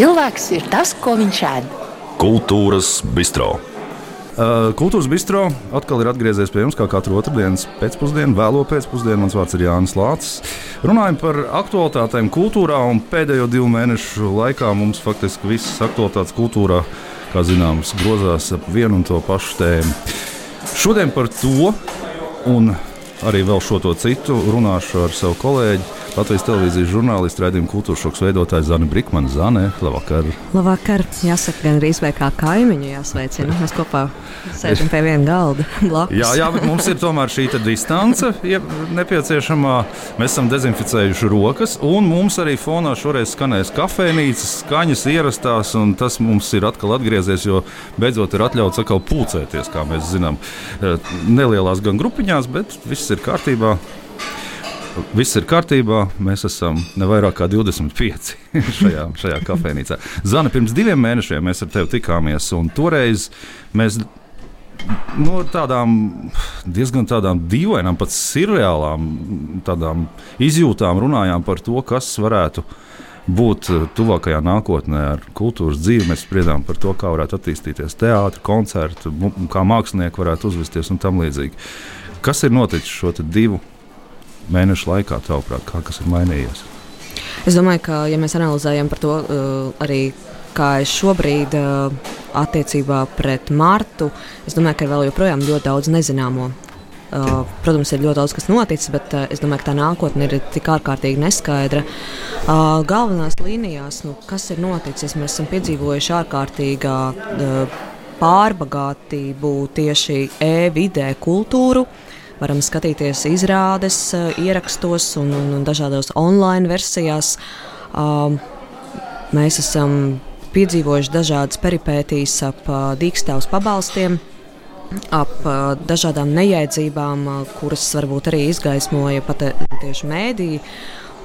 Cilvēks ir tas, ko viņš ēd. Kultūras bistro. Kultūras bistro atkal ir atgriezies pie jums kā katru otrdienas pēcpusdienu, vēlo pēcpusdienu. Mans vārds ir Jānis Lācis. Runājam par aktualitātēm kultūrā, un pēdējo divu mēnešu laikā mums faktiski visas aktualitātes kultūrā, kā zināms, grozās ap vienu un to pašu tēmu. Šodien par to un arī vēl šo to citu runāšu ar savu kolēģi Latvijas televīzijas žurnālistu raidījuma kultūras šoks veidotāja Zana Brīsmana. Zane, labvakar! Labvakar! Jāsaka, gan arī kā kaimiņu jāsveicina. Mēs kopā sēžam pie viena galda. Blakus. Jā, jā, bet mums ir tomēr šī distance ja nepieciešamā. Mēs esam dezinficējuši rokas, un mums arī fonā šoreiz skanēs kafejnīcas, skaņas ierastās, un tas mums ir atkal atgriezies, jo beidzot ir atļauts atkal pulcēties, kā mēs zinām. Eh, nelielās gan grupiņās, bet viss ir kārtībā. Viss ir kārtībā. Mēs esam ne vairāk kā 25 šajā, šajā kafejnīcā. Zana, pirms diviem mēnešiem mēs ar tevi tikāmies, un toreiz mēs no nu, tādām diezgan tādām dīvainām, pat surreālām izjūtām runājām par to, kas varētu būt tuvākajā nākotnē ar kultūras dzīvi. Mēs spriedām par to, kā varētu attīstīties teātris, koncerti, kā mākslinieki varētu uzvesties un tam līdzīgi. Kas ir noticis šo divu mēnešu laikā, tavuprāt, kā kas ir mainījies? Es domāju, ka, ja mēs analizējam par to uh, arī, kā es šobrīd uh, attiecībā pret Martu, es domāju, ka ir vēl joprojām ļoti daudz nezināmo. Uh, protams, ir ļoti daudz kas noticis, bet uh, es domāju, ka tā nākotne ir tik ārkārtīgi neskaidra. Uh, galvenās līnijās, nu, kas ir noticis, mēs esam piedzīvojuši ārkārtīgā uh, pārbagātību tieši e-vidē, kultūru. Uh, varam skatīties izrādes, eh, ierakstos un, un, dažādos online versijās. Mēs esam piedzīvojuši dažādas peripētīs ap dīkstāvus pabalstiem, ap dažādām nejēdzībām, kuras varbūt arī izgaismoja pat tieši mēdīji.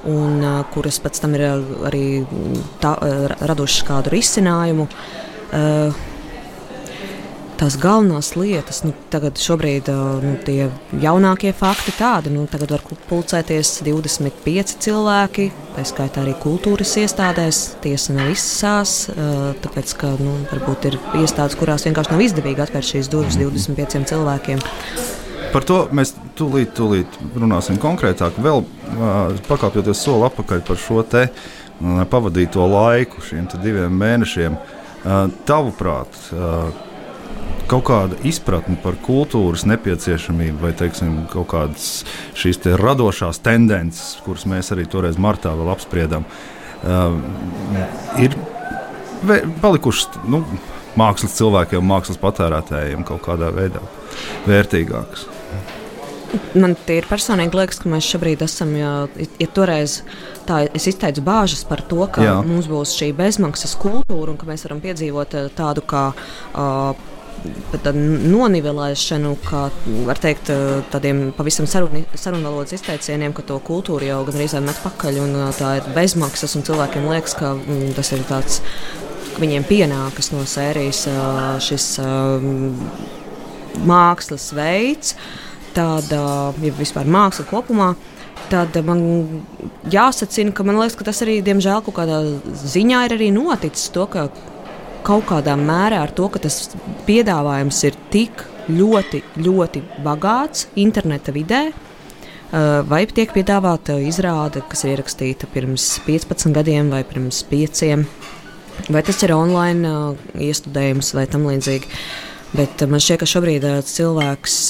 Un, uh, kuras pēc tam ir arī tā, radušas kādu risinājumu. Uh, tās galvenās lietas, nu, tagad šobrīd nu, tie jaunākie fakti tādi, nu, tagad var pulcēties 25 cilvēki, tā skaitā arī kultūras iestādēs, tiesa nav izsās, tāpēc, ka, nu, varbūt ir iestādes, kurās vienkārši nav izdevīgi atvērt šīs durvis 25 cilvēkiem. Par to mēs tūlīt, tūlīt runāsim konkrētāk. Vēl pakāpjoties soli atpakaļ par šo te pavadīto laiku, šiem diviem mēnešiem. Tavuprāt, kaut kāda izpratne par kultūras nepieciešamību vai teiksim, kaut kādas šīs te radošās tendences, kuras mēs arī toreiz martā vēl apspriedām, uh, ir palikušas nu, mākslas cilvēkiem, mākslas patērētājiem kaut kādā veidā vērtīgākas. Man ir personīgi liekas, ka mēs šobrīd esam, ja, ja toreiz tā, es izteicu bāžas par to, ka Jā. mums būs šī bezmaksas kultūra un ka mēs varam piedzīvot tādu kā uh, nonivelēšanu, kā var teikt, tādiem pavisam sarunvalodas izteicieniem, ka to kultūru jau gan reizēm met pakaļ un tā ir bezmaksas, un cilvēkiem liekas, ka mm, tas ir tāds, viņiem pienākas no sērijas šis mākslas veids, tāda, ja vispār māksla kopumā tad man jāsacina, ka man liekas, ka tas arī, diemžēl, kaut kādā ziņā ir arī noticis. To, ka kaut kādā mērā ar to, ka tas piedāvājums ir tik ļoti, ļoti bagāts interneta vidē. Uh, vai tiek piedāvāta izrāde, kas ir ierakstīta pirms 15 gadiem vai pirms 5, vai tas ir online uh, iestudējums vai tam līdzīgi. Bet uh, man šķiet, ka šobrīd cilvēks,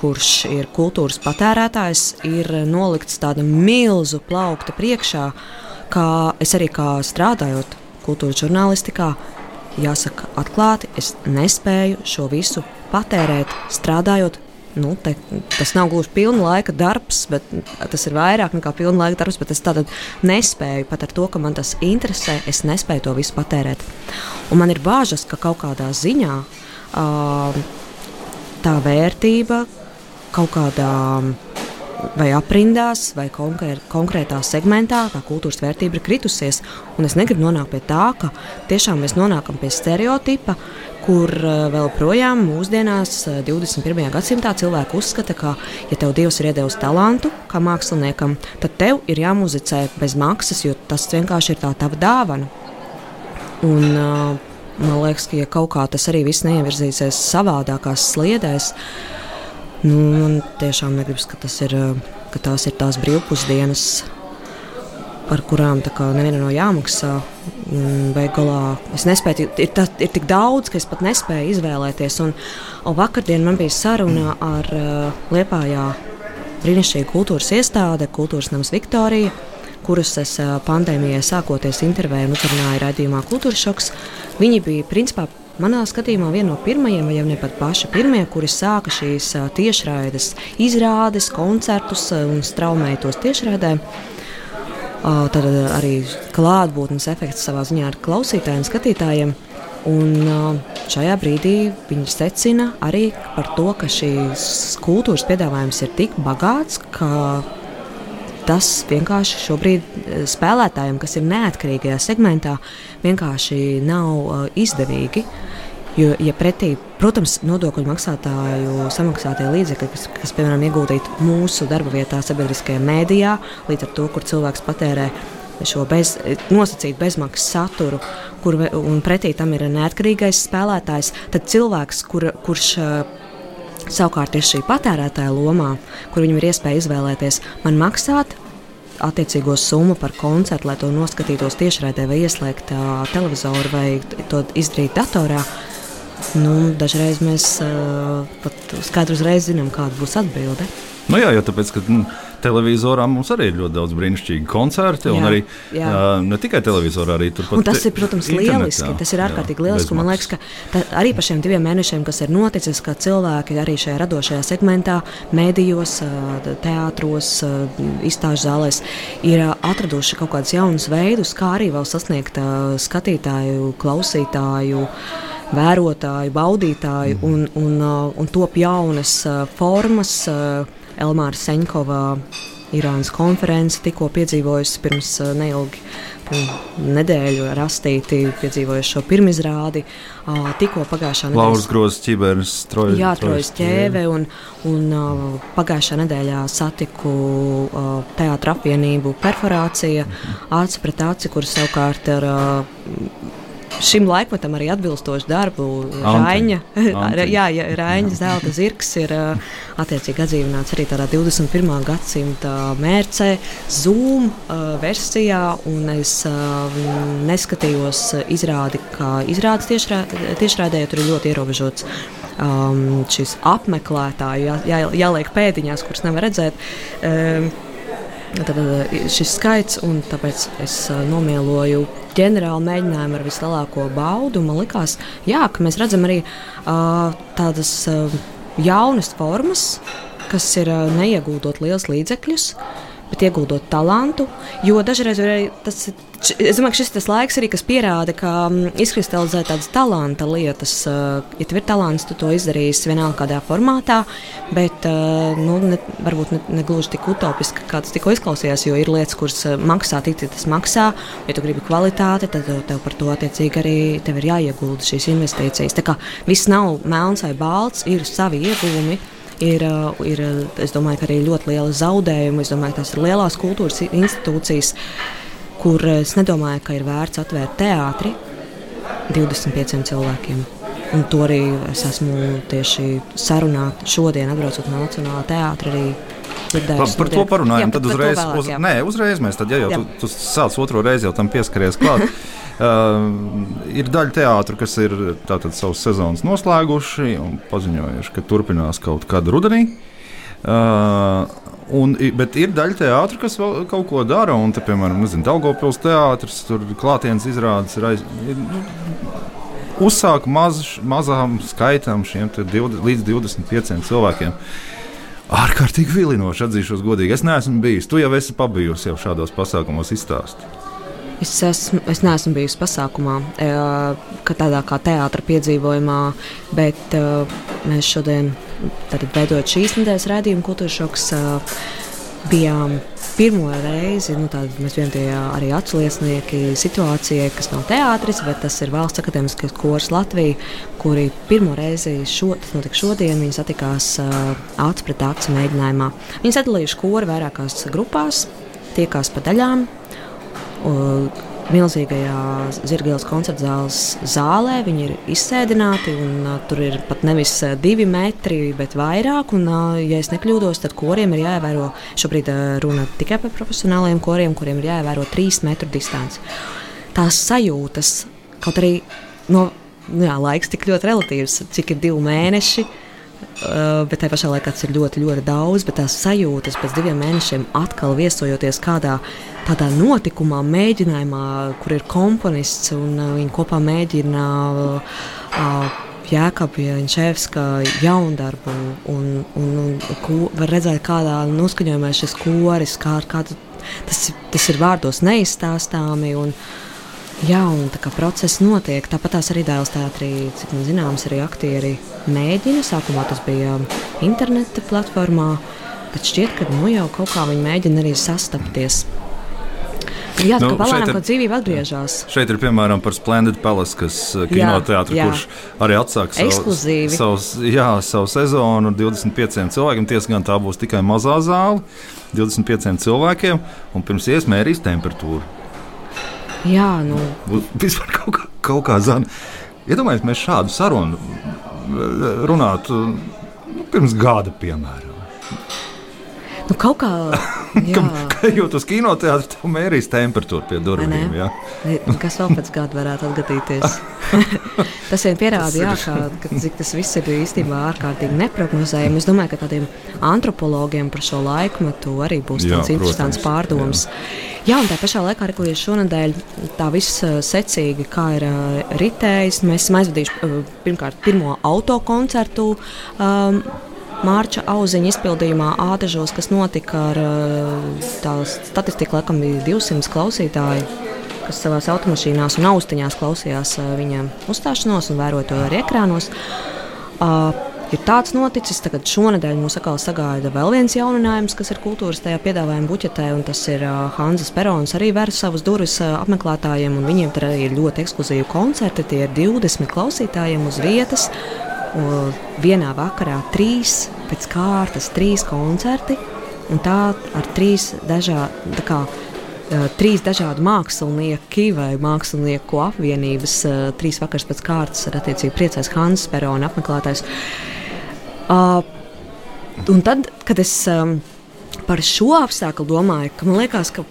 kurš ir kultūras patērētājs, ir nolikts tāda milzu plaukta priekšā, kā es arī kā strādājot kultūras žurnālistikā, jāsaka atklāti, es nespēju šo visu patērēt, strādājot. Nu, te, tas nav gluži pilna laika darbs, bet tas ir vairāk nekā pilna laika darbs. Es tādu nespēju pat ar to, ka man tas interesē, es nespēju to visu patērēt. Un man ir bāžas, ka kaut kādā ziņā uh, tā vērtība kaut kādā vai aprindās, vai konkrē, konkrētā segmentā tā kultūras vērtība ir kritusies. Un es negribu nonākt pie tā, ka tiešām mēs nonākam pie stereotipa, kur eh, vēl projām mūsdienās, 21. Eh, gadsimtā, cilvēki uzskata, ka, ja tev Dievs ir iedevis talantu kā māksliniekam, tad tev ir jāmuzicē bez maksas, jo tas vienkārši ir tā tava dāvana. Un, uh, man liekas, ka ja kaut kā tas arī viss neievirzīsies savādākās sliedēs, nu, man tiešām negribas, ka, ir, ka tās ir tās brīvpusdienas, par kurām nevienam nav jāmaksā. Beigās es nespēju, ir, tā, ir tik daudz, ka es pat nespēju izvēlēties. Un, un vakardien man bija saruna ar uh, Liepājā brīnišķīgu kultūras iestādi, Kultūras Nams Viktorija, kurus es uh, pandēmijai sākoties intervēju un uzrunāju raidījumā Kultūras šoks. Viņi bija principā manā skatījumā viena no pirmajiem, vai ne pat paši pirmie, kuri sāka šīs tiešraides izrādes, koncertus un straumēja tos tiešraidē. Tad arī klātbūtnes efekts savā ziņā ar klausītājiem, skatītājiem. Un šajā brīdī viņi secina arī par to, ka šīs kultūras piedāvājums ir tik bagāts, ka tas vienkārši šobrīd spēlētājiem, kas ir neatkarīgajā segmentā, vienkārši nav izdevīgi. Jo, ja pretī, protams, nodokļu maksātāju samaksātie līdzekļi, kas, kas piemēram, ieguldīti mūsu darba vietā, sabiedriskajā mēdījā, līdz ar to, kur cilvēks patērē šo bez, nosacītu bezmaksas saturu, kur, un pretī tam ir neatkarīgais spēlētājs, tad cilvēks, kur, kurš savukārt ir šī patērētāja lomā, kur viņam ir iespēja izvēlēties, man maksāt attiecīgo summu par koncertu, lai to noskatītos tiešraidē, vai ieslēgt uh, televizoru, vai to izdarīt datorā. Nu, dažreiz mēs uh, pat skaidrs uzreiz zinām, kāda būs atbilde. Nu jā, jo tāpēc, ka nu, televizorā mums arī ir ļoti daudz brīnišķīgu koncertu, jā, un arī jā. Uh, ne tikai televizorā, arī turpat. Un tas ir, protams, internetā. lieliski. Tas ir ārkārtīgi lieliski. Man liekas, ka tā, arī par šiem diviem mēnešiem, kas ir noticis, ka cilvēki arī šajā radošajā segmentā, mēdījos, teātros, izstāžu zālēs ir atraduši kaut kādus jaunus veidus, kā arī vēl sasniegt skatītāju, klausītāju vērotāju, baudītāju, mm. un, un, un top jaunas formas. Elmāra Seņkova Irānas konference tikko piedzīvojusi pirms neilgi nedēļu rastīti, piedzīvojuši šo pirmizrādi. Tikko pagājušā nedēļā Lauras grozs ķiberes, trojas, jā, trojas ķēve, un, un pagājušā nedēļā satiku teātra apvienību perforācija, mhm. aci pret aci, kur savukārt ar šim laikmetam arī atbilstošu darbu. Raiņa, jā, jā, Raiņa zelta zirgs ir attiecīgi atdzīvināts arī tādā 21. gadsimta mērcē, Zoom versijā, un es neskatījos izrādi, kā izrādes tiešrādē, tur ir ļoti ierobežots um, šis apmeklētāju, jā, jā, jāliek pēdiņās, kuras nevar redzēt. Um, Tad šis skaits, un tāpēc es nomieloju ģenerāli mēģinājumu ar vislielāko baudu. Man liekas, ka mēs redzam arī uh, tādas uh, jaunas formas, kas ir uh, neieguldot liels līdzekļus. Uh, bet ieguldot talantu. Jo dažreiz tas, es domāju, ka šis ir tas laiks, arī, kas pierāda, ka mm, izkristalizē tādas talanta lietas. Eh, ja tev ir talants, tu to izdarīsi vienalga kādā formātā, bet eh, nu, ne, varbūt ne, ne gluži tik utopiski, kā tas tikko izklausījās, jo ir lietas, kuras eh, maksā tik, tas maksā. Ja tu gribi kvalitāti, tad tev par to attiecīgi arī ir jāiegulda šīs investīcijas. Tā kā viss nav melns vai balts, ir savi ieguvumi ir, uh, ir es domāju, arī ļoti liela zaudējuma. Es domāju, ka tās ir lielās kultūras institūcijas, kur es nedomāju, ka ir vērts atvērt teātri 25 cilvēkiem. Un to arī es esmu tieši sarunāta šodien, atbraucot no Nacionālā teātra. Par, par to parunājam. Jā, tad uzreiz, vēlāk, uz, nē, uzreiz mēs tad, ja jau jā. tu, tu sāc otro reizi, jau tam pieskaries klāt. Uh, ir daļa teātris, kas ir savus sezonas noslēguši un paziņojuši, ka turpinās kaut kādu rudenī. Uh, un, bet ir daļa teātris, kas vēl kaut ko dara. Un, te, piemēram, nezinu, Daugopils teātris, tur klātienes izrādes ir, aiz, ir nu, uzsāka maz, mazām skaitām šiem 20, līdz 25 cilvēkiem. Ārkārtīgi vilinoši, atzīšos godīgi. Es neesmu bijis. Tu jau esi pabijusi jau šādos pasākumos izstāstīt. Es, esmu, es neesmu bijusi pasākumā, ka tādā kā teātris piedzīvojumā, bet mēs šodien, veidojot šīs nedēļas rādījumu, kultūras šoks, bijām pirmo reizi. Nu, mēs bijām tie arī atsliecinieki situācijai, kas nav teātris, bet tas ir valsts akadēmiskais kurs Latvija, kuri pirmo reizi šo, šodien satikās acu pret acu mēģinājumā. Viņi sadalījuši kori vairākās grupās, tiekās pa daļām milzīgajā Zirgājas koncerta zāles zālē. Viņi ir izsēdināti, un uh, tur ir pat nevis uh, divi metri, bet vairāk. Un, uh, ja es nekļūdos, tad koriem ir jāievēro šobrīd uh, runa tikai par profesionāliem koriem, kuriem ir jāievēro trīs metru distance. Tās sajūtas, kaut arī no, nu jā, laiks tik ļoti relatīvs, cik ir divi mēneši. Uh, bet tajā pašā laikā tas ir ļoti, ļoti daudz. Bet tās sajūtas pēc diviem mēnešiem atkal viesojoties kādā tādā notikumā, mēģinājumā, kur ir komponists un uh, viņi kopā mēģina uh, Jēkabja un Čevska jaundarbu. Un, un, un, ko, var redzēt, kādā noskaņojumā šis koris, kā, kā tas, tas ir vārdos neizstāstāmi. Jā, un tā kā process notiek, tāpat arī dēls teātrī, cik man zināms, arī aktieri mēģina. Sākumā tas bija interneta platformā, bet šķiet, ka nu jau kaut kā viņi mēģina arī sastapties. Jā, tā nu, kā palēnām, ka dzīvība atgriežas. Šeit ir piemēram par Splendid Palace, kas kinoteātris, kurš arī atsāk savu, savus, jā, savu sezonu 25 cilvēkiem. Tiesa gan tā būs tikai mazā zāle, 25 cilvēkiem, un pirms iesmērīs temperatūru. Jā, nu. Vispār kaut kā, kaut kā zana. Iedomājieties, mēs šādu sarunu runātu nu, pirms gada, piemēram. Nu, kaut kā Kā jūtas kinoteātrī, tev mērīs temperatūru pie durvīm. Kas vēl pēc gada varētu atgadīties? tas vien pierāda, jā, kā, ka, cik tas viss ir īstenībā ārkārtīgi neprognozējami. Es domāju, ka tādiem antropologiem par šo laikmetu arī būs jā, tāds interesants protams, pārdoms. Jā. jā, un tā pašā laikā arī šonadēļ tā viss secīgi, kā ir uh, ritējis. Mēs esam aizvadījuši uh, pirmkārt pirmo autokoncertu. Um, Mārča auziņa izpildījumā Ādažos, kas notika ar tā statistiku, laikam bija 200 klausītāji, kas savā automašīnās un austiņās klausījās viņa uzstāšanos un vēroja to arī ekrānos. Ir tāds noticis. Tagad šonadēļ mūs atkal sagaida vēl viens jauninājums, kas ir kultūras tajā piedāvājuma buķetē, un tas ir Hanzas Perons arī vērs savus durvis apmeklētājiem, un viņiem tur arī ir ļoti ekskluzīvi koncerti. Tie ir 20 klausītājiem uz vietas vienā vakarā trīs pēc kārtas, trīs koncerti. Un tā ar trīs dažādiem. Trīs dažādi mākslinieki vai mākslinieku apvienības, trīs vakars pēc kārtas ar attiecīgi priecājs Hans Perona apmeklētājs. Uh, un tad, kad es par šo apstākļu domāju, ka man liekas, ka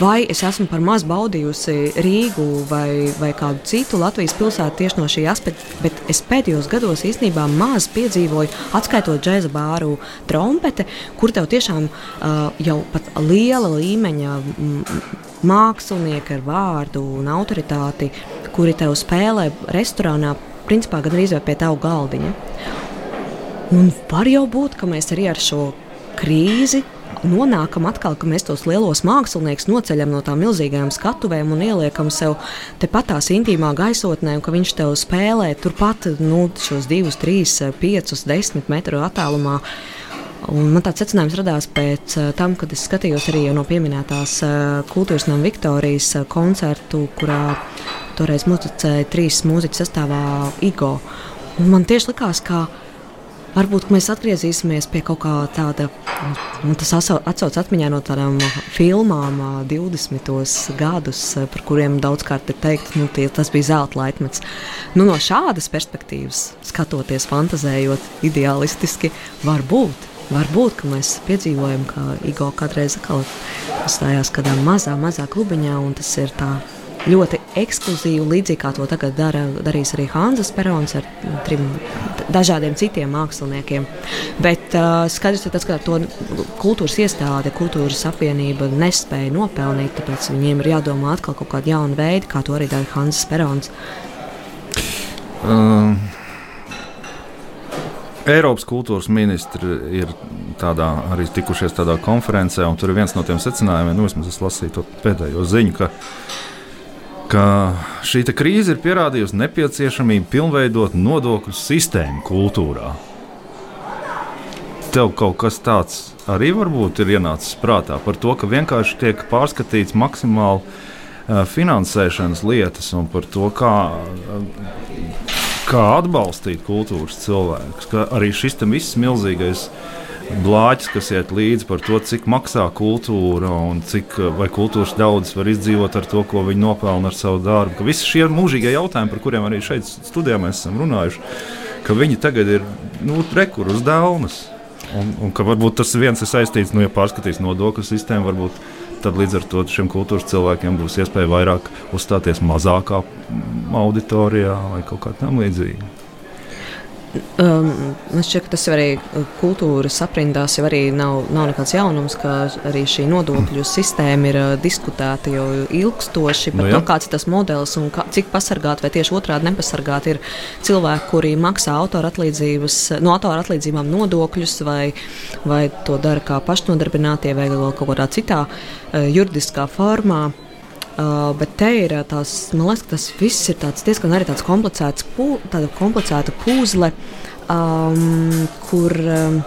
vai es esmu par maz baudījusi Rīgu vai, vai kādu citu Latvijas pilsētu tieši no šī aspekta, bet es pēdējos gados īstenībā maz piedzīvoju, atskaitot džēza bāru trompete, kur tev tiešām uh, jau pat liela līmeņa mākslinieki ar vārdu un autoritāti, kuri tev spēlē restorānā, principā gan arī pie tavu galdiņa. Un var jau būt, ka mēs arī ar šo krīzi nonākam atkal, ka mēs tos lielos māksliniekus noceļam no tām milzīgajām skatuvēm un ieliekam sev tepat tās intīmā gaisotnē, un ka viņš tev spēlē turpat nu, šos divus, trīs, piecus, desmit metru attālumā. Un man tāds secinājums radās pēc uh, tam, kad es skatījos arī no pieminētās uh, kultūras nama Viktorijas uh, koncertu, kurā toreiz muzicēja trīs mūziķu sastāvā Igo. Un man tieši likās, ka Varbūt mēs atgriezīsimies pie kaut kā tāda, nu, tas atcaucas atmiņā no tādām filmām, 20. gadus, par kuriem daudzkārt ir teikt, nu, tie, tas bija zelta laikmets. Nu, no šādas perspektīvas, skatoties, fantazējot, ideālistiski, varbūt. Varbūt, ka mēs piedzīvojam, ka Igo kādreiz stājās kādā mazā, mazā klubiņā, un tas ir tā ļoti ekskluzīvu, līdzīgi kā to tagad dara, darīs arī Hanzas Perons ar trim dažādiem citiem māksliniekiem. Bet uh, skaidrs tas, ka to kultūras iestāde, kultūras apvienība nespēja nopelnīt, tāpēc viņiem ir jādomā atkal kaut kāda jauna veida, kā to arī dara Hanzas Perons. Um. Eiropas kultūras ministri ir tādā, arī tikušies tādā konferencē, un tur ir viens no tiem secinājumiem, nu, es lasīju to pēdējo ziņu, ka ka šī krīze ir pierādījusi nepieciešamību pilnveidot nodokļu sistēmu kultūrā. Tev kaut kas tāds arī varbūt ir ienācis prātā par to, ka vienkārši tiek pārskatīts maksimāli uh, finansēšanas lietas un par to, kā, uh, kā atbalstīt kultūras cilvēkus. Arī šis viss milzīgais blāķis, kas iet līdzi par to, cik maksā kultūra un cik kultūras daudz var izdzīvot ar to, ko viņi nopelna ar savu darbu. Ka visi šie mūžīgie jautājumi, par kuriem arī šeit studijā mēs esam runājuši, ka viņi tagad ir nu, rekur uz dēlnes. Un, un ka varbūt tas viens ir saistīts, nu, ja pārskatīs nodokļu sistēmu, varbūt tad līdz ar to šiem kultūras cilvēkiem būs iespēja vairāk uzstāties mazākā auditorijā vai kaut kā tam līdzīga. Um, man šķiet, ka tas arī uh, kultūras aprindās jau arī nav, nav nekāds jaunums, ka arī šī nodokļu sistēma ir uh, diskutēta jau ilgstoši par Nu no, to, kāds ir tas modelis un kā, cik pasargāti vai tieši otrādi nepasargāti ir cilvēki, kuri maksā autora atlīdzības, no autora atlīdzībām nodokļus vai, vai to dara kā pašnodarbinātie vai vēl kaut kādā citā uh, juridiskā formā. Uh, bet te ir uh, tās, man liekas, ka tas viss ir tāds diezgan arī tāds komplicēts, pū, tāda komplicēta puzle, um, kur um,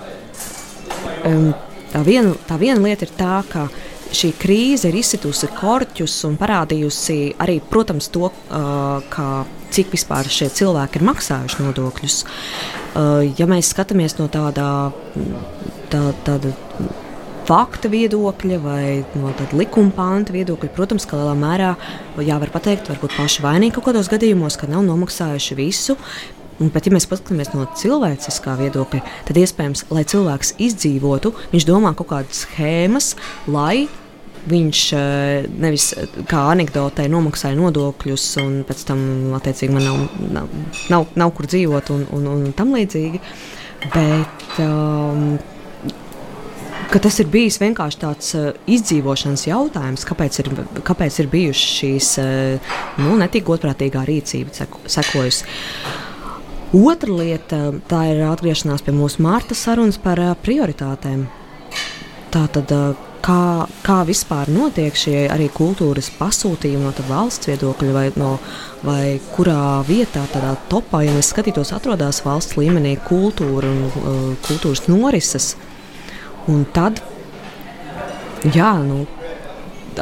tā, viena, tā viena lieta ir tā, ka šī krīze ir izsitusi korķus un parādījusi arī, protams, to, uh, ka, cik vispār šie cilvēki ir maksājuši nodokļus. Uh, ja mēs skatāmies no tāda, tā, tāda fakta viedokļa vai no likuma panta viedokļa, protams, ka lielā mērā jā, var pateikt, varbūt paši vainīgi kaut kādos gadījumos, ka nav nomaksājuši visu. Un, bet, ja mēs paskatāmies no cilvēciskā viedokļa, tad iespējams, lai cilvēks izdzīvotu, viņš domā kaut kādas schēmas, lai viņš eh, nevis eh, kā anekdotē nomaksāja nodokļus, un pēc tam, attiecīgi, man nav, nav, nav, nav kur dzīvot un, un, un tam līdzīgi. Bet, um, ka tas ir bijis vienkārši tāds uh, izdzīvošanas jautājums, kāpēc ir, kāpēc ir bijušas šīs uh, nu, netik godprātīgā rīcība seko, sekojusi. Otra lieta tā ir atgriešanās pie mūsu mārta sarunas par uh, prioritātēm. Tā tad, uh, kā, kā vispār notiek šie arī kultūras pasūtījumi no valsts viedokļa, vai, no, vai kurā vietā, tādā topā, ja mēs skatītos, atrodas valsts līmenī kultūra un uh, kultūras norises. Un tad, jā, nu,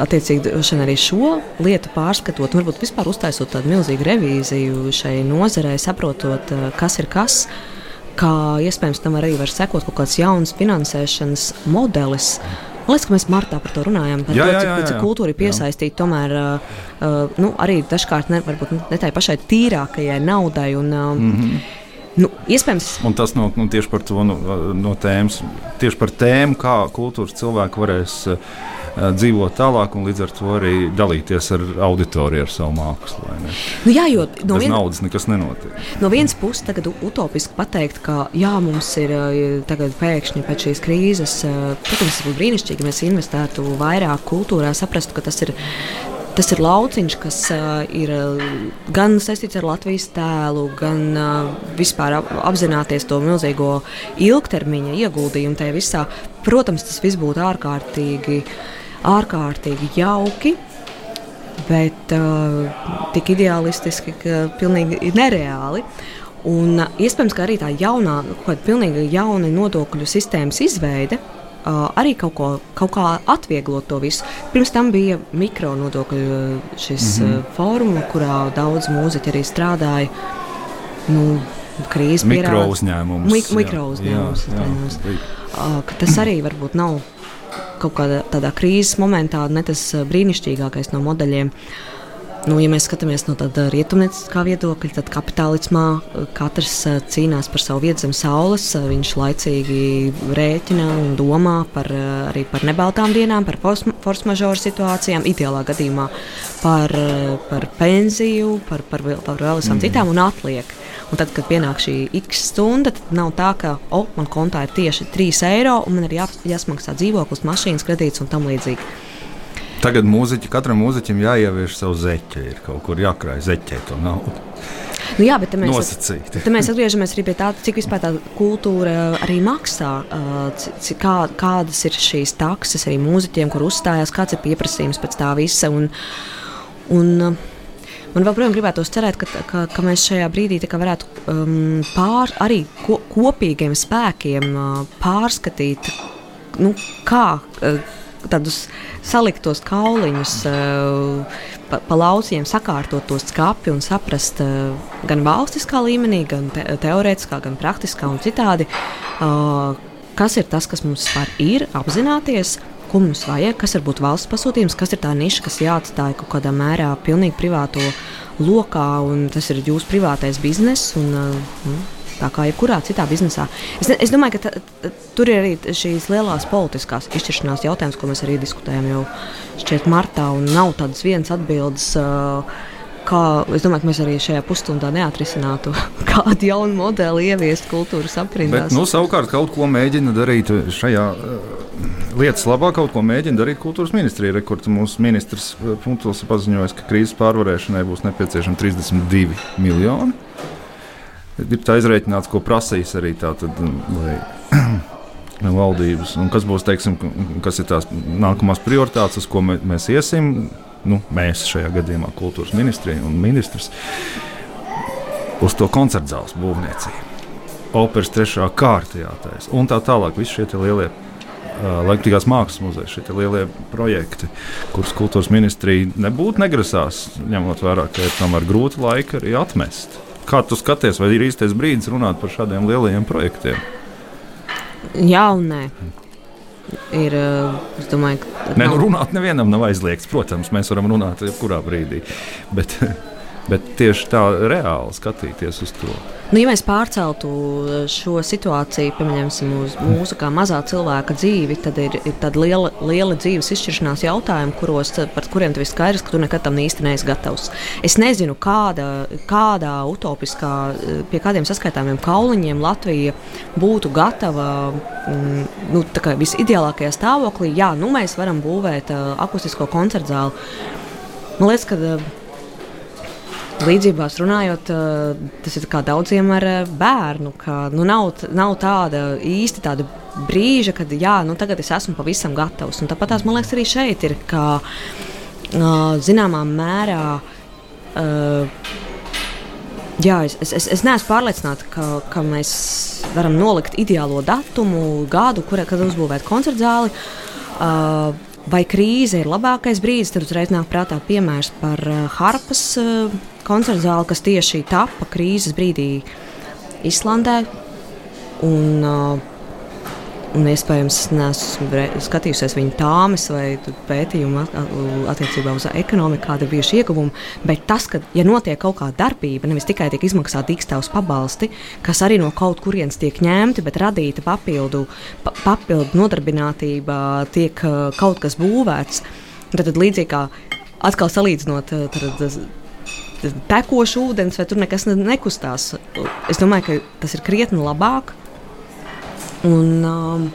attiecīgi arī šo lietu pārskatot, varbūt vispār uztaisot tādu milzīgu revīziju šai nozarei, saprotot, eh, kas ir kas. Kā iespējams tam arī var sekot kaut kāds jauns finansēšanas modelis. Man liekas, ka mēs martā par to runājām. Par Jā, to, jā, cik, jā, jā. cik kultūra ir piesaistīta tomēr uh, nu, arī dažkārt ne, varbūt ne tai pašai tīrākajai naudai. Un, uh, mm. -hmm. Nu, iespējams, Un tas no, nu, tieši par to nu, no tēmas, tieši par tēmu, kā kultūras cilvēki varēs uh, dzīvot tālāk un līdz ar to arī dalīties ar auditoriju, ar savu mākslu. nu, jā, jo no Bez viena naudas nekas nenotiek. No vienas puses, tagad utopiski pateikt, ka jā, mums ir eh, tagad pēkšņi pēc šīs krīzes, eh, protams, tas būtu brīnišķīgi, ja mēs investētu vairāk kultūrā, saprastu, ka tas ir. Tas ir lauciņš, kas uh, ir gan saistīts ar Latvijas tēlu, gan uh, vispār ap, apzināties to milzīgo ilgtermiņa ieguldījumu tajā visā. Protams, tas viss būtu ārkārtīgi, ārkārtīgi jauki, bet uh, tik ideālistiski, ka pilnīgi nereāli. Un, uh, iespējams, ka arī tā jaunā, kaut kāda pilnīgi jauna nodokļu sistēmas izveide uh, arī kaut, ko, kaut kā atvieglot to visu. Pirms tam bija mikronodokļu šis mm -hmm. uh, fórums, kurā daudz mūziķi arī strādāja. Nu, Krīze Mikro uzņēmums. Mik mikro. Uh, ka tas arī varbūt nav kaut kādā tādā krīzes momentā ne tas uh, brīnišķīgākais no modeļiem. Nu, ja mēs skatāmies no tāda rietumnieciskā viedokļa, tad kapitālismā uh, katrs uh, cīnās par savu vietu zem saules. uh, Viņš laicīgi rēķina un domā par, arī par nebaltām dienām, par force majeure situācijām, ideālā gadījumā par, par pensiju, par, par, par vēl visām mm. citām un atliek. Un tad, kad pienāk šī x stunda, tad nav tā, ka oh, man kontā ir tieši 3 eiro un man ir jā, jāsmaksā dzīvoklis, mašīnas kredīts un tam līdzīgi. Tagad mūziķi, katram mūziķim jāievieš savu zeķi, ir kaut kur jākrāj zeķē to naudu. Nu, jā, bet mēs, Nosacīti. te mēs atgriežamies arī pie tā, cik vispār tā kultūra arī maksā. ā, ci- ci- Kā, kādas ir šīs takses arī mūziķiem, kur uzstājās, kāds ir pieprasījums pēc tā visa. Un, un, Man joprojām gribētos cerēt, ka, ka, ka mēs šajā brīdī varētu um, pār, arī ko, kopīgiem spēkiem uh, pārskatīt, nu, kā uh, tādus saliktos kauliņus, uh, pa, pa lauciņiem sakārtot to skāpi un saprast uh, gan valstiskā līmenī, gan te, teorētiskā, gan praktiskā un citādi. Uh, kas ir tas, kas mums vispār ir, apzināties, ko mums vajag, kas būt valsts pasūtījums, kas ir tā niša, kas jāatstāj kaut kādā mērā pilnīgi privāto lokā, un tas ir jūsu privātais bizness. Un, uh, Tā kā jebkurā citā biznesā. Es, es domāju, ka ta, tur ir arī šīs lielās politiskās izšķiršanās jautājums, ko mēs arī diskutējam jau šķiet martā, un nav tādas vienas atbildes. Kā es domāju, ka mēs arī šajā pusstundā neatrisinātu kādu jaunu modeli ieviest kultūras aprindās. Bet, nu, savukārt, kaut ko mēģina darīt šajā lietas labā, kaut ko mēģina darīt kultūras ministrija. Rekords mūsu ministrs Punkts paziņoja, ka krīzes pārvarēšanai būs nepieciešami 32 miljoni. Ir tā izreikināts, ko prasīs arī tātad, lai valdības, un kas būs teiksim, kas ir tās nākamās prioritātes, uz ko mēs iesim nu, mēs šajā gadījumā kultūras ministrija un ministrs uz to koncertu zāles būvniecību. Operas trešā kārta jātaisa un tā tālāk. Visi šie lielie Latvijas mākslas muzeja, šie lielie projekti, kurus kultūras ministrija nebūtu negrasās, ņemot vērā, ka ir tomēr grūti laiki arī atmest. Kā tu skaties, vai ir īstais brīdis runāt par šādiem lielajiem projektiem? Jā, un nē ir. Eh, es domāju, ka. Nē, nu, runāt nevienam nav aizliegts. Protams, mēs varam runāt jebkurā brīdī. Bet, bet tieši tā reāli skatīties uz to. Nu, ja mēs pārceltu šo situāciju piemēram, uz mūsu kā mazā cilvēka dzīvi, tad ir, ir tāda liela, liela dzīves izšķiršanās jautājuma, kuros, par kuriem tev ir skaidrs, ka tu nekad tam īsti neesi gatavs. Es nezinu, kāda, kādā utopiskā, pie kādiem saskaitāmiem kauliņiem Latvija būtu gatava mm, nu, visideālākajā stāvoklī. Jā, nu, mēs varam būvēt uh, akustisko koncertu zāli. Man liekas, ka Līdzībās runājot, tas ir kā daudziem ar bērnu. Ka, nu, nav, nav tāda īsti tāda brīža, kad jā, nu, tagad es esmu pavisam gatavs. Un tāpat tās man liekas arī šeit ir, ka zināmā mērā. Jā, es, es, es neesmu pārliecināta, ka, ka mēs varam nolikt ideālo datumu, gadu, kurā uzbūvēt koncertu zāli. Uh, vai krīze ir labākais brīdis, tad uzreiz nāk prātā piemērs par uh, Harpas uh, koncertu zāli, kas tieši tapa krīzes brīdī Islandē. Un, uh, un iespējams, neesmu skatījusies viņa tāmas vai pētījumu attiecībā uz ekonomiku, kāda ir bijuši ieguvumi. Bet tas, ka, ja notiek kaut kāda darbība, nevis tikai tiek izmaksāta dīkstāvs pabalsti, kas arī no kaut kurienes tiek ņemti, bet radīta papildu, pa, papildu nodarbinātība, tiek kaut kas būvēts. Tad, tad līdzīgi kā atkal salīdzinot tad, tekošu ūdens, vai tur nekas nekustās. Es domāju, ka tas ir krietni labāk. Un, um,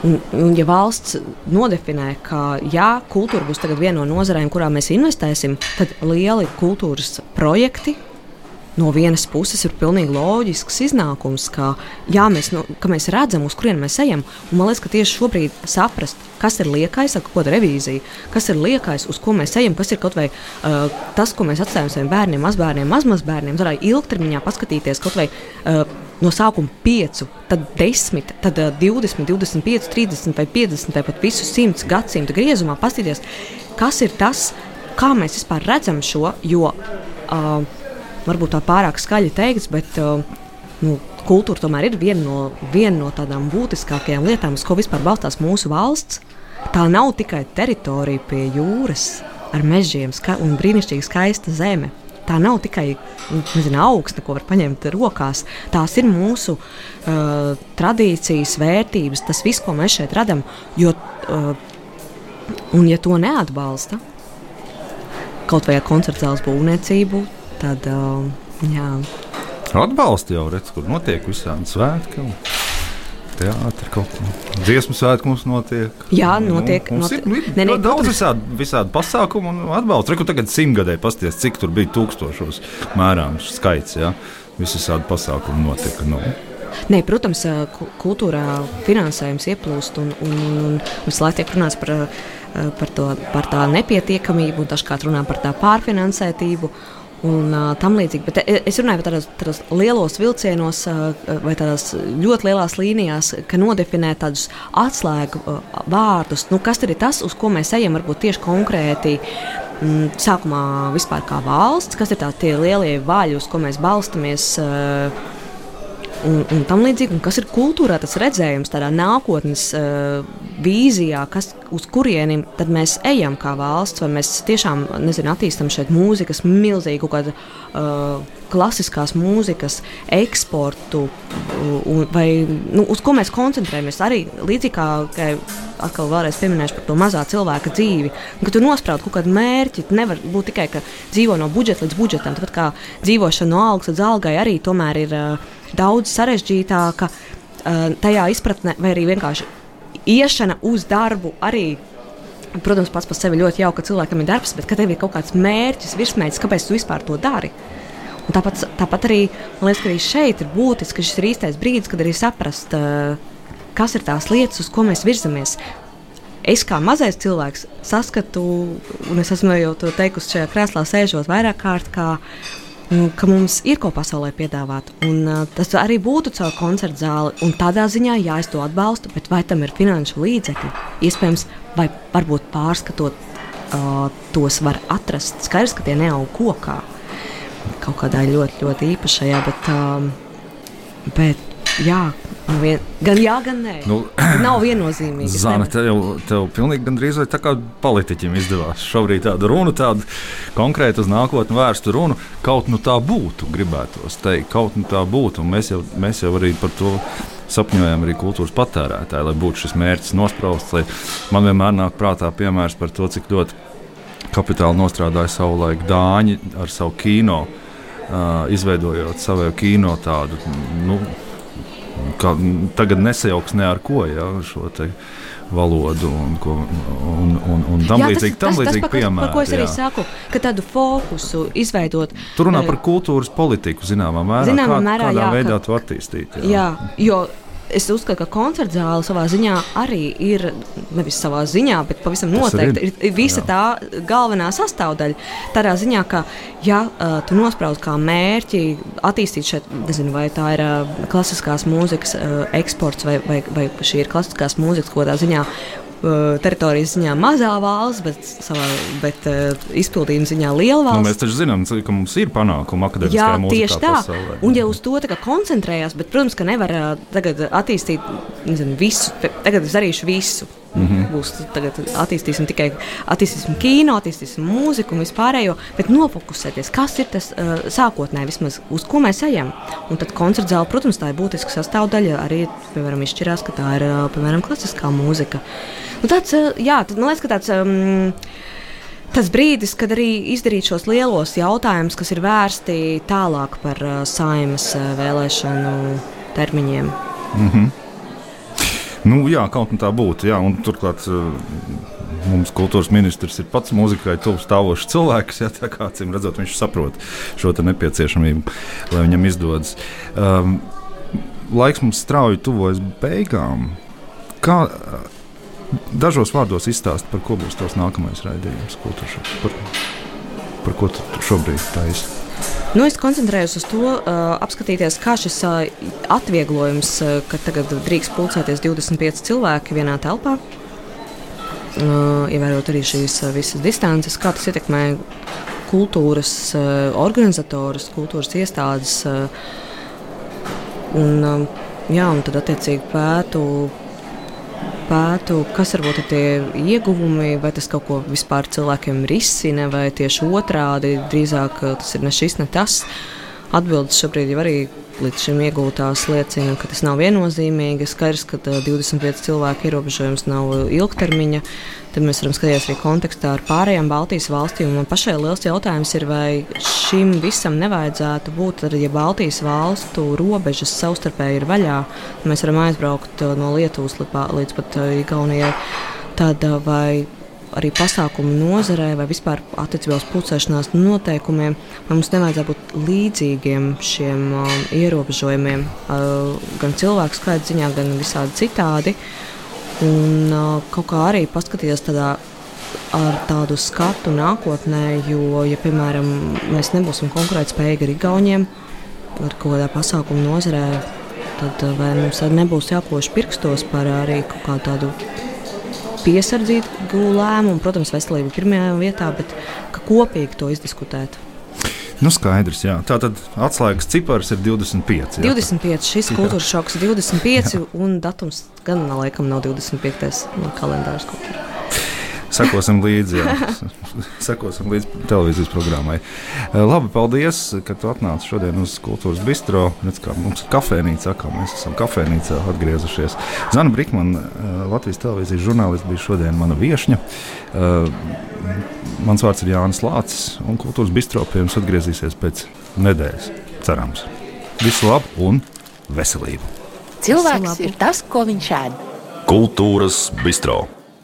Un, un, ja valsts nodefinē, ka jā, kultūra būs viena no nozarēm, kurā mēs investēsim, tad lieli kultūras projekti no vienas puses ir pilnīgi loģisks iznākums, ka, jā, mēs, no, ka mēs redzam, uz kurien mēs ejam. Man liekas, ka tieši šobrīd saprast, kas ir liekais, ko ir revīzija, kas ir liekais, uz ko mēs ejam, kas ir kaut vai uh, tas, ko mēs atstājam saviem bērniem, mazbērniem, mazmazbērniem, arī ilgtermiņā paskatīties kaut vai. Uh, No sākuma 5, tad 10, tad 20, 25, 30 vai 50 vai pat visu 100 gadsimtu griezumā paskatīties, kas ir tas, kā mēs vispār redzam šo. Jo uh, varbūt tā pārāk skaļi teikts, bet uh, nu, kultūra tomēr ir viena no, viena no tādām būtiskākajām lietām, uz ko vispār balstās mūsu valsts. Tā nav tikai teritorija pie jūras ar mežiem ska un brīnišķīgi skaista zeme. Tā nav tikai nezinu, augsta, ko var paņemt rokās. Tās ir mūsu uh, tradīcijas, vērtības, tas viss, ko mēs šeit radām. Uh, un, ja to neatbalsta, kaut vai ar koncertu zāles būvniecību, tad uh, jā. Atbalsta jau redz, kur notiek visādi svētki. Teātris kaut kādā dziesmu svētku mums notiek. Jā, notiek. Nu, notiek. Ir, nu, ir ne, ne, daudz visādi, visādi pasākumu un atbalstu. Reku tagad simtgadē pasties, cik tur bija tūkstošos mērāms skaits. Ja? Visādi pasākumi notika. Nu. Nē, protams, kultūrā finansējums ieplūst un, un, un, un visu laiku tiek runāts par, par, to, par tā nepietiekamību un dažkārt runā par tā pārfinansētību un uh, tam līdzīgi. Bet es runāju par tādos, tādos lielos vilcienos uh, vai tādās ļoti lielās līnijās, ka nodefinē tādus atslēgu uh, vārdus. Nu, kas ir tas, uz ko mēs ejam, varbūt tieši konkrēti? Mm, sākumā vispār kā valsts, kas ir tā, tie lielie vaļi, uz ko mēs balstamies. Uh, un, un tam līdzīgi. Un kas ir kultūrā tas redzējums, tādā nākotnes uh, vīzijā, kas, uz kurieni mēs ejam kā valsts, vai mēs tiešām nezinu, attīstam šeit mūzikas milzīgu kādu. Uh, klasiskās mūzikas eksportu, un, vai nu, uz ko mēs koncentrējamies. Arī līdzīgi kā, kā atkal vēlreiz pieminēšu par to mazā cilvēka dzīvi, kad tu nospraudi kaut kādu mērķi, nevar būt tikai dzīvo no budžeta līdz budžetam. Tāpat kā dzīvošana no algas līdz algai arī tomēr ir uh, daudz sarežģītāka uh, tajā izpratnē, vai arī vienkārši iešana uz darbu arī. Protams, pats par sevi ļoti jauka, ka cilvēkam ir darbs, bet kad tev ir kaut kāds mērķis, virsmērķis, kāpēc tu vispār to dari? Un tāpat, tāpat arī man liekas, ka arī šeit ir būtiski, ka šis ir īstais brīdis, kad arī saprast, uh, kas ir tās lietas, uz ko mēs virzamies. Es kā mazais cilvēks saskatu, un es esmu jau to teikusi šajā krēslā, sēžot vairāk kārt, kā ka mums ir ko pasaulē piedāvāt. Un, uh, tas arī būtu caur koncertu zāli. Un tādā ziņā, jā, es to atbalstu, bet vai tam ir finanšu līdzekļi? Iespējams, vai varbūt pārskatot uh, tos var atrast. Skaidrs, ka tie neaug kokā kaut kādā ļoti, ļoti īpašajā, bet, um, bet jā, Nu, vien, gan jā, gan nē. Nu, Nav viennozīmīgi. Zana, tev, tev pilnīgi gandrīz vai tā kā politiķim izdevās šobrīd tādu runu, tādu konkrētu uz nākotni vērstu runu. Kaut nu tā būtu, gribētos teikt, kaut nu tā būtu. Mēs jau, mēs jau arī par to sapņojam arī kultūras patērētāji, lai būtu šis mērķis nosprausts. Man vienmēr nāk prātā piemērs par to, cik ļoti kapitāli nostrādāja savulaik Dāņi ar savu kino, uh, izveidojot savu kino tādu. Nu, kā, tagad nesajauks ne ar ko ja, šo valodu un, ko, un, un, un tam līdzīgi. Tam tas, līdzīgi tas, piemēri, par ko es arī jā. saku, ka tādu fokusu izveidot. Tur runā par kultūras politiku zināmā mērā. Zināmā kā, mērā kādā jā, veidā ka, to attīstīt. Jā, jā jo es uzskatu, ka koncerta zāle savā ziņā arī ir nevis savā ziņā, bet pavisam noteikti ir, ir visa jā. tā galvenā sastāvdaļa. Tādā ziņā, ka, ja uh, tu nospraudi kā mērķi attīstīt šeit, nezinu, vai tā ir uh, klasiskās mūzikas uh, eksports, vai, vai, vai šī ir klasiskās mūzikas kaut kādā ziņā teritorijas ziņā mazā valsts, bet, savā, bet uh, izpildījuma ziņā liela nu, valsts. Nu, mēs taču zinām, ka mums ir panākumi akadēmiskajā Jā. Tieši tā. Pasaulē. Un ja uz to koncentrējās, bet, protams, ka nevar uh, tagad attīstīt nezinu, visu. Tagad es darīšu visu. Mm -hmm. Būs tagad attīstīsim tikai attīstīsim kino, attīstīsim mūziku un vispārējo, bet nofokusēties, kas ir tas uh, sākotnēji, vismaz uz ko mēs ejam. Un tad koncerta zāle, protams, tā ir būtiska sastāvdaļa. Arī, piemēram, izšķirās, ka tā ir, uh, piemēram, klasiskā mūzika. Nu, tāds, uh, jā, tad, man liekas, ka tāds. Um, Tas brīdis, kad arī izdarīt šos lielos jautājumus, kas ir vērsti tālāk par uh, saimas uh, vēlēšanu termiņiem. Mm -hmm. Nu, jā, kaut kā tā būtu. Jā, un turklāt eh, mums kultūras ministrs ir pats muzikai tuvu stāvošs cilvēks. Jā, tā kā acīm redzot, viņš saprot šo nepieciešamību, lai viņam izdodas. Um, laiks mums strauji tuvojas beigām. Kā, dažos vārdos izstāst, par ko būs tavs nākamais raidījums, par, par ko tu šobrīd taisi. Nu, es koncentrējos uz to, uh, apskatīties, kā šis uh, atvieglojums, uh, ka tagad drīkst pulcēties 25 cilvēki vienā telpā, uh, ievērot arī šīs uh, visas distances, kā tas ietekmē kultūras uh, organizatorus, kultūras iestādes. Uh, un, uh, jā, un tad attiecīgi pētu pētu, kas varbūt ir tie ieguvumi, vai tas kaut ko vispār cilvēkiem risina, vai tieši otrādi drīzāk tas ir ne šis, ne tas. Atbildes šobrīd jau arī līdz šim iegūtās liecina, ka tas nav viennozīmīgi. Skaidrs, ka 25 cilvēku ierobežojums nav ilgtermiņa. Tad mēs varam skatīties arī kontekstā ar pārējām Baltijas valstīm. Man pašai liels jautājums ir, vai šim visam nevajadzētu būt, tad, ja Baltijas valstu robežas savstarpēji ir vaļā, mēs varam aizbraukt no Lietuvas līdz pat Igaunijai. Tad vai arī pasākumu nozarē vai vispār attiecībā uz pulcēšanās noteikumiem, mums nevajadzētu būt līdzīgiem šiem uh, ierobežojumiem, uh, gan cilvēku skaita ziņā, gan visādi citādi. Un uh, kaut kā arī paskatīties tādā ar tādu skatu nākotnē, jo, ja, piemēram, mēs nebūsim konkurētspējīgi ar Igauniem, ar kaut kādā pasākuma nozarē, tad vai mums nebūs jākož pirkstos par arī kaut kādu tādu piesardzīgu lēmumu. Protams, veselība pirmajā vietā, bet kopīgi to izdiskutēt. Nu, skaidrs, jā. Tā tad atslēgas cipars ir 25. Jā. 25. Šis kultūras šoks ir 25, un datums gan laikam nav 25. No kalendārs. kaut kur. Sekosim līdzi, jā. Sekosim līdzi televīzijas programmai. Eh, Labi, paldies, ka tu atnāci šodien uz Kultūras Bistro. Redz, kā mums ir kafejnīca, kā mēs esam kafejnīcā atgriezušies. Zana Brīsmana, Latvijas televīzijas žurnālists, bija šodien mana viesņa. Eh, Mans vārds ir Jānis Lācis, un Kultūras Bistro pie jums atgriezīsies pēc nedēļas. Cerams, visu labu un veselību! Cilvēks ir tas, ko viņš ēd. Kultūras bistro.